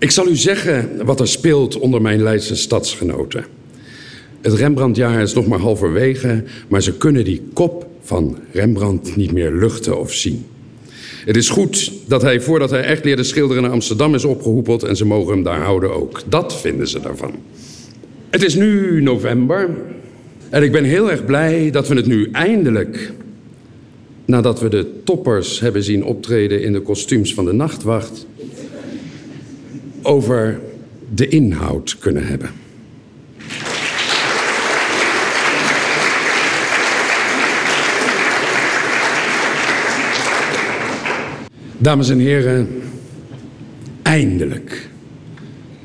Ik zal u zeggen wat er speelt onder mijn Leidse stadsgenoten. Het Rembrandtjaar is nog maar halverwege, maar ze kunnen die kop van Rembrandt niet meer luchten of zien. Het is goed dat hij, voordat hij echt leerde schilderen, naar Amsterdam is opgehoepeld en ze mogen hem daar houden ook. Dat vinden ze daarvan. Het is nu november en ik ben heel erg blij dat we het nu eindelijk, nadat we de toppers hebben zien optreden in de kostuums van de nachtwacht, over de inhoud kunnen hebben. Dames en heren, eindelijk,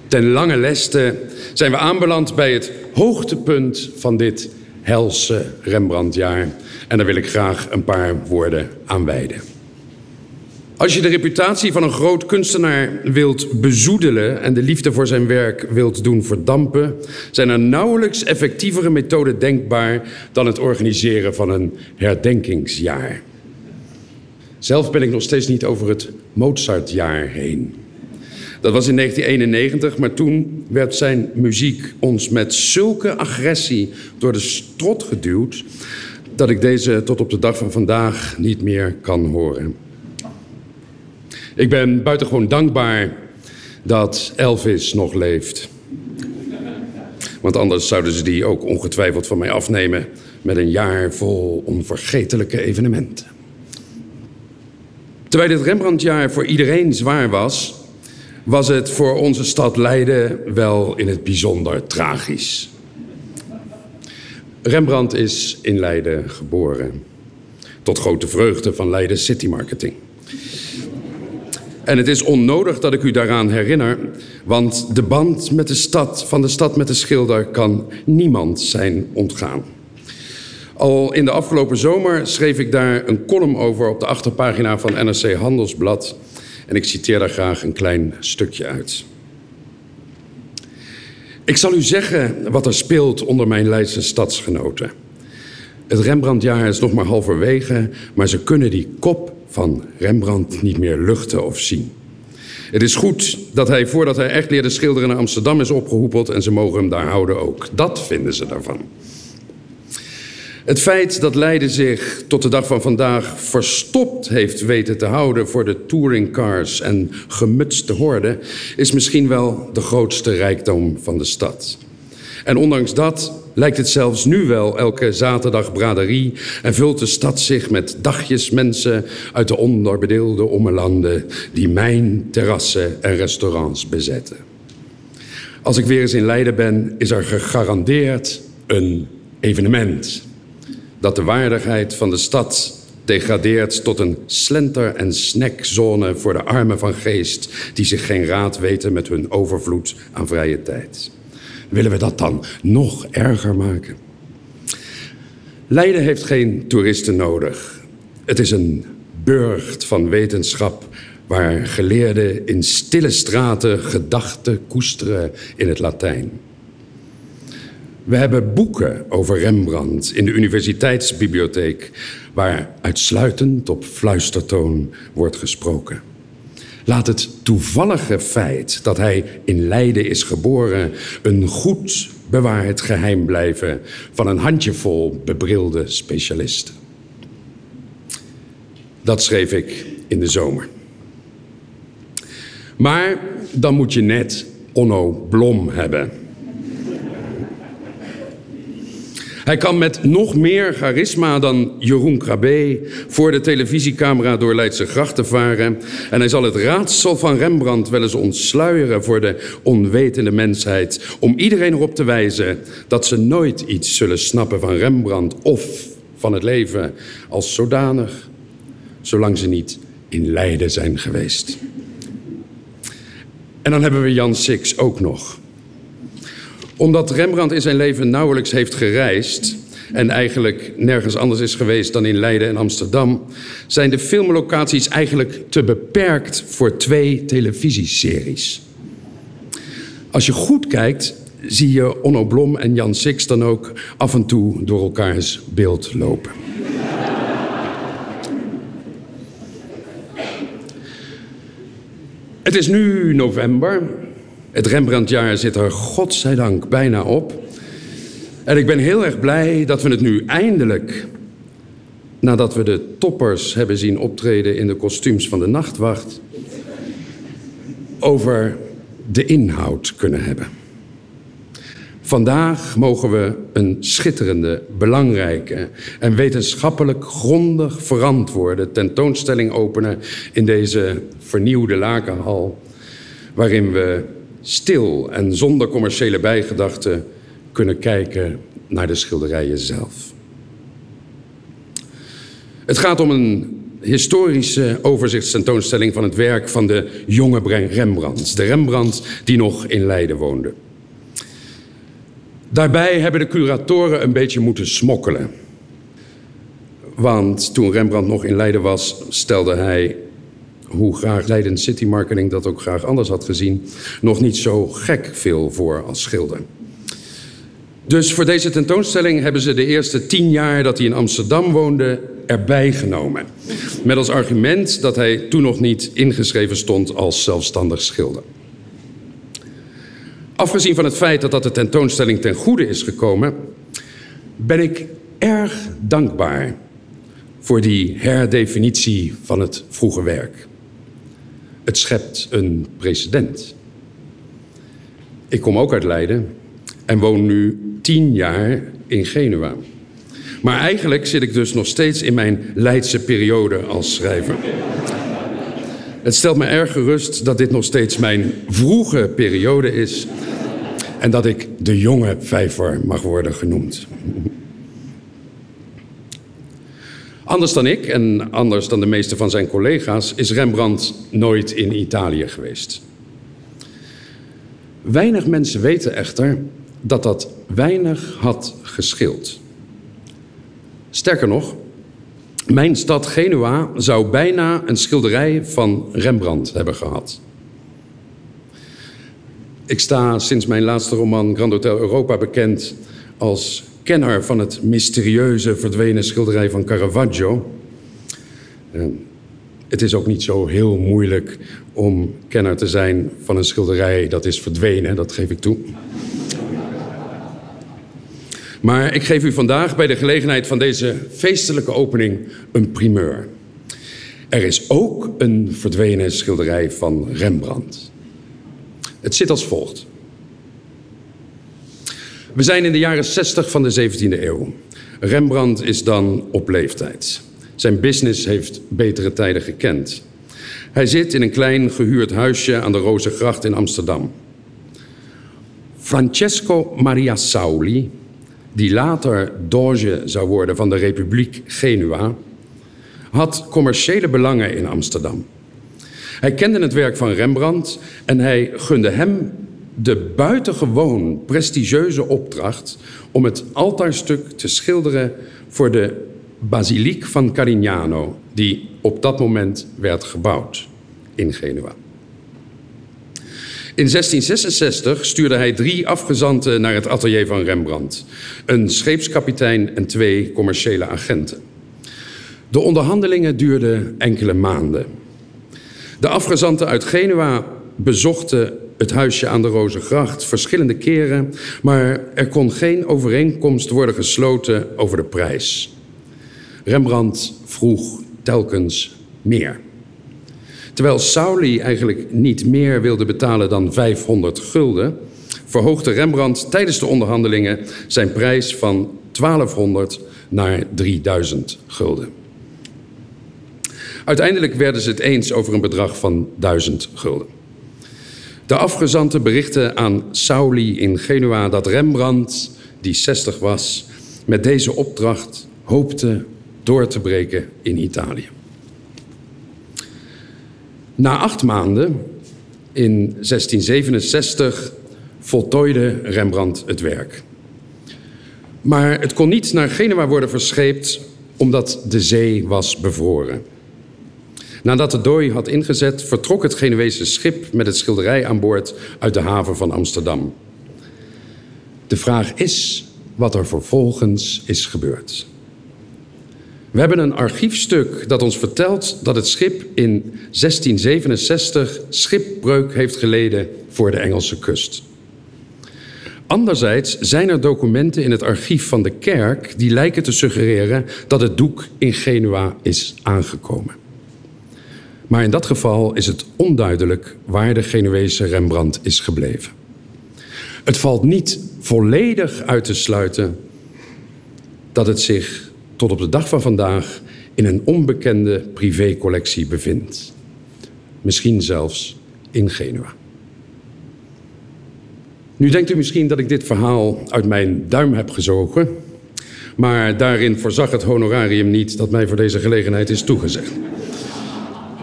ten lange leste, zijn we aanbeland bij het hoogtepunt van dit helse Rembrandtjaar. En daar wil ik graag een paar woorden aan wijden. Als je de reputatie van een groot kunstenaar wilt bezoedelen en de liefde voor zijn werk wilt doen verdampen, zijn er nauwelijks effectievere methoden denkbaar dan het organiseren van een herdenkingsjaar. Zelf ben ik nog steeds niet over het Mozartjaar heen. Dat was in 1991, maar toen werd zijn muziek ons met zulke agressie door de strot geduwd dat ik deze tot op de dag van vandaag niet meer kan horen. Ik ben buitengewoon dankbaar dat Elvis nog leeft. Want anders zouden ze die ook ongetwijfeld van mij afnemen met een jaar vol onvergetelijke evenementen. Terwijl dit Rembrandtjaar voor iedereen zwaar was, was het voor onze stad Leiden wel in het bijzonder tragisch. Rembrandt is in Leiden geboren. Tot grote vreugde van Leiden City Marketing. En het is onnodig dat ik u daaraan herinner, want de band met de stad, van de stad met de schilder kan niemand zijn ontgaan. Al in de afgelopen zomer schreef ik daar een column over op de achterpagina van NRC Handelsblad. En ik citeer daar graag een klein stukje uit. Ik zal u zeggen wat er speelt onder mijn Leidse stadsgenoten. Het Rembrandtjaar is nog maar halverwege, maar ze kunnen die kop van Rembrandt niet meer luchten of zien. Het is goed dat hij, voordat hij echt leerde schilderen, naar Amsterdam is opgehoepeld en ze mogen hem daar houden ook. Dat vinden ze daarvan. Het feit dat Leiden zich tot de dag van vandaag verstopt heeft weten te houden voor de touringcars en gemutste horden, is misschien wel de grootste rijkdom van de stad. En ondanks dat lijkt het zelfs nu wel elke zaterdag braderie en vult de stad zich met dagjes mensen uit de onderbedeelde ommelanden die mijn terrassen en restaurants bezetten. Als ik weer eens in Leiden ben, is er gegarandeerd een evenement dat de waardigheid van de stad degradeert tot een slenter- en snackzone voor de armen van geest die zich geen raad weten met hun overvloed aan vrije tijd. Willen we dat dan nog erger maken? Leiden heeft geen toeristen nodig. Het is een burcht van wetenschap waar geleerden in stille straten gedachten koesteren in het Latijn. We hebben boeken over Rembrandt in de universiteitsbibliotheek, waar uitsluitend op fluistertoon wordt gesproken. Laat het toevallige feit dat hij in Leiden is geboren een goed bewaard geheim blijven van een handjevol bebrilde specialisten. Dat schreef ik in de zomer. Maar dan moet je net Onno Blom hebben. Hij kan met nog meer charisma dan Jeroen Krabbe voor de televisiecamera door Leidse grachten varen. En hij zal het raadsel van Rembrandt wel eens ontsluieren voor de onwetende mensheid. Om iedereen erop te wijzen dat ze nooit iets zullen snappen van Rembrandt of van het leven als zodanig. Zolang ze niet in Leiden zijn geweest. En dan hebben we Jan Six ook nog omdat Rembrandt in zijn leven nauwelijks heeft gereisd en eigenlijk nergens anders is geweest dan in Leiden en Amsterdam, zijn de filmlocaties eigenlijk te beperkt voor twee televisieseries. Als je goed kijkt, zie je Onno Blom en Jan Six dan ook af en toe door elkaars beeld lopen. Het is nu november Het Rembrandtjaar zit er godzijdank bijna op. En ik ben heel erg blij dat we het nu eindelijk, nadat we de toppers hebben zien optreden in de kostuums van de nachtwacht, over de inhoud kunnen hebben. Vandaag mogen we een schitterende, belangrijke en wetenschappelijk grondig verantwoorde tentoonstelling openen in deze vernieuwde lakenhal, waarin we stil en zonder commerciële bijgedachten kunnen kijken naar de schilderijen zelf. Het gaat om een historische overzichtstentoonstelling van het werk van de jonge Rembrandt. De Rembrandt die nog in Leiden woonde. Daarbij hebben de curatoren een beetje moeten smokkelen. Want toen Rembrandt nog in Leiden was, stelde hij, hoe graag Leiden City Marketing dat ook graag anders had gezien, nog niet zo gek veel voor als schilder. Dus voor deze tentoonstelling hebben ze de eerste tien jaar dat hij in Amsterdam woonde erbij genomen. Met als argument dat hij toen nog niet ingeschreven stond als zelfstandig schilder. Afgezien van het feit dat dat de tentoonstelling ten goede is gekomen, ben ik erg dankbaar voor die herdefinitie van het vroege werk. Het schept een precedent. Ik kom ook uit Leiden en woon nu tien jaar in Genua. Maar eigenlijk zit ik dus nog steeds in mijn Leidse periode als schrijver. Het stelt me erg gerust dat dit nog steeds mijn vroege periode is en dat ik de jonge vijver mag worden genoemd. Anders dan ik en anders dan de meeste van zijn collega's is Rembrandt nooit in Italië geweest. Weinig mensen weten echter dat dat weinig had geschild. Sterker nog, mijn stad Genua zou bijna een schilderij van Rembrandt hebben gehad. Ik sta sinds mijn laatste roman Grand Hotel Europa bekend als kenner van het mysterieuze verdwenen schilderij van Caravaggio. Het is ook niet zo heel moeilijk om kenner te zijn van een schilderij dat is verdwenen, dat geef ik toe. Maar ik geef u vandaag bij de gelegenheid van deze feestelijke opening een primeur. Er is ook een verdwenen schilderij van Rembrandt. Het zit als volgt. We zijn in de jaren 60 van de 17e eeuw. Rembrandt is dan op leeftijd. Zijn business heeft betere tijden gekend. Hij zit in een klein gehuurd huisje aan de Rozengracht in Amsterdam. Francesco Maria Sauli, die later doge zou worden van de Republiek Genua, had commerciële belangen in Amsterdam. Hij kende het werk van Rembrandt en hij gunde hem de buitengewoon prestigieuze opdracht om het altaarstuk te schilderen voor de basiliek van Carignano, die op dat moment werd gebouwd in Genua. In 1666 stuurde hij drie afgezanten naar het atelier van Rembrandt: een scheepskapitein en twee commerciële agenten. De onderhandelingen duurden enkele maanden. De afgezanten uit Genua bezochten het huisje aan de Rozengracht verschillende keren, maar er kon geen overeenkomst worden gesloten over de prijs. Rembrandt vroeg telkens meer. Terwijl Sauli eigenlijk niet meer wilde betalen dan 500 gulden, verhoogde Rembrandt tijdens de onderhandelingen zijn prijs van 1200 naar 3000 gulden. Uiteindelijk werden ze het eens over een bedrag van 1000 gulden. De afgezanten berichten aan Sauli in Genua dat Rembrandt, die 60 was, met deze opdracht hoopte door te breken in Italië. Na acht maanden, in 1667, voltooide Rembrandt het werk. Maar het kon niet naar Genua worden verscheept omdat de zee was bevroren. Nadat de dooi had ingezet, vertrok het Genuese schip met het schilderij aan boord uit de haven van Amsterdam. De vraag is wat er vervolgens is gebeurd. We hebben een archiefstuk dat ons vertelt dat het schip in 1667 schipbreuk heeft geleden voor de Engelse kust. Anderzijds zijn er documenten in het archief van de kerk die lijken te suggereren dat het doek in Genua is aangekomen. Maar in dat geval is het onduidelijk waar de Genuese Rembrandt is gebleven. Het valt niet volledig uit te sluiten dat het zich tot op de dag van vandaag in een onbekende privécollectie bevindt. Misschien zelfs in Genua. Nu denkt u misschien dat ik dit verhaal uit mijn duim heb gezogen, maar daarin voorzag het honorarium niet dat mij voor deze gelegenheid is toegezegd.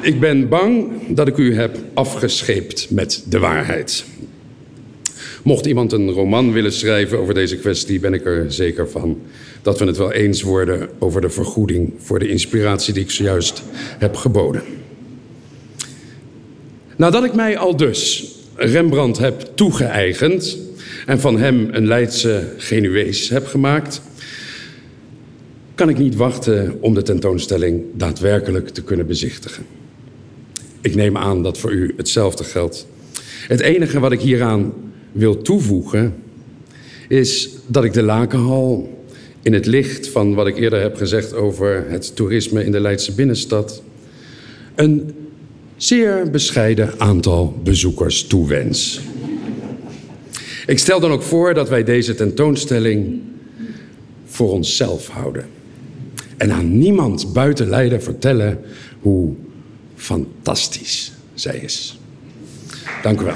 Ik ben bang dat ik u heb afgescheept met de waarheid. Mocht iemand een roman willen schrijven over deze kwestie, ben ik er zeker van dat we het wel eens worden over de vergoeding voor de inspiratie die ik zojuist heb geboden. Nadat ik mij al dus Rembrandt heb toegeëigend en van hem een Leidse Genuees heb gemaakt, kan ik niet wachten om de tentoonstelling daadwerkelijk te kunnen bezichtigen. Ik neem aan dat voor u hetzelfde geldt. Het enige wat ik hieraan wil toevoegen is dat ik de Lakenhal in het licht van wat ik eerder heb gezegd over het toerisme in de Leidse binnenstad een zeer bescheiden aantal bezoekers toewens. Ik stel dan ook voor dat wij deze tentoonstelling voor onszelf houden. En aan niemand buiten Leiden vertellen hoe fantastisch zij is. Dank u wel.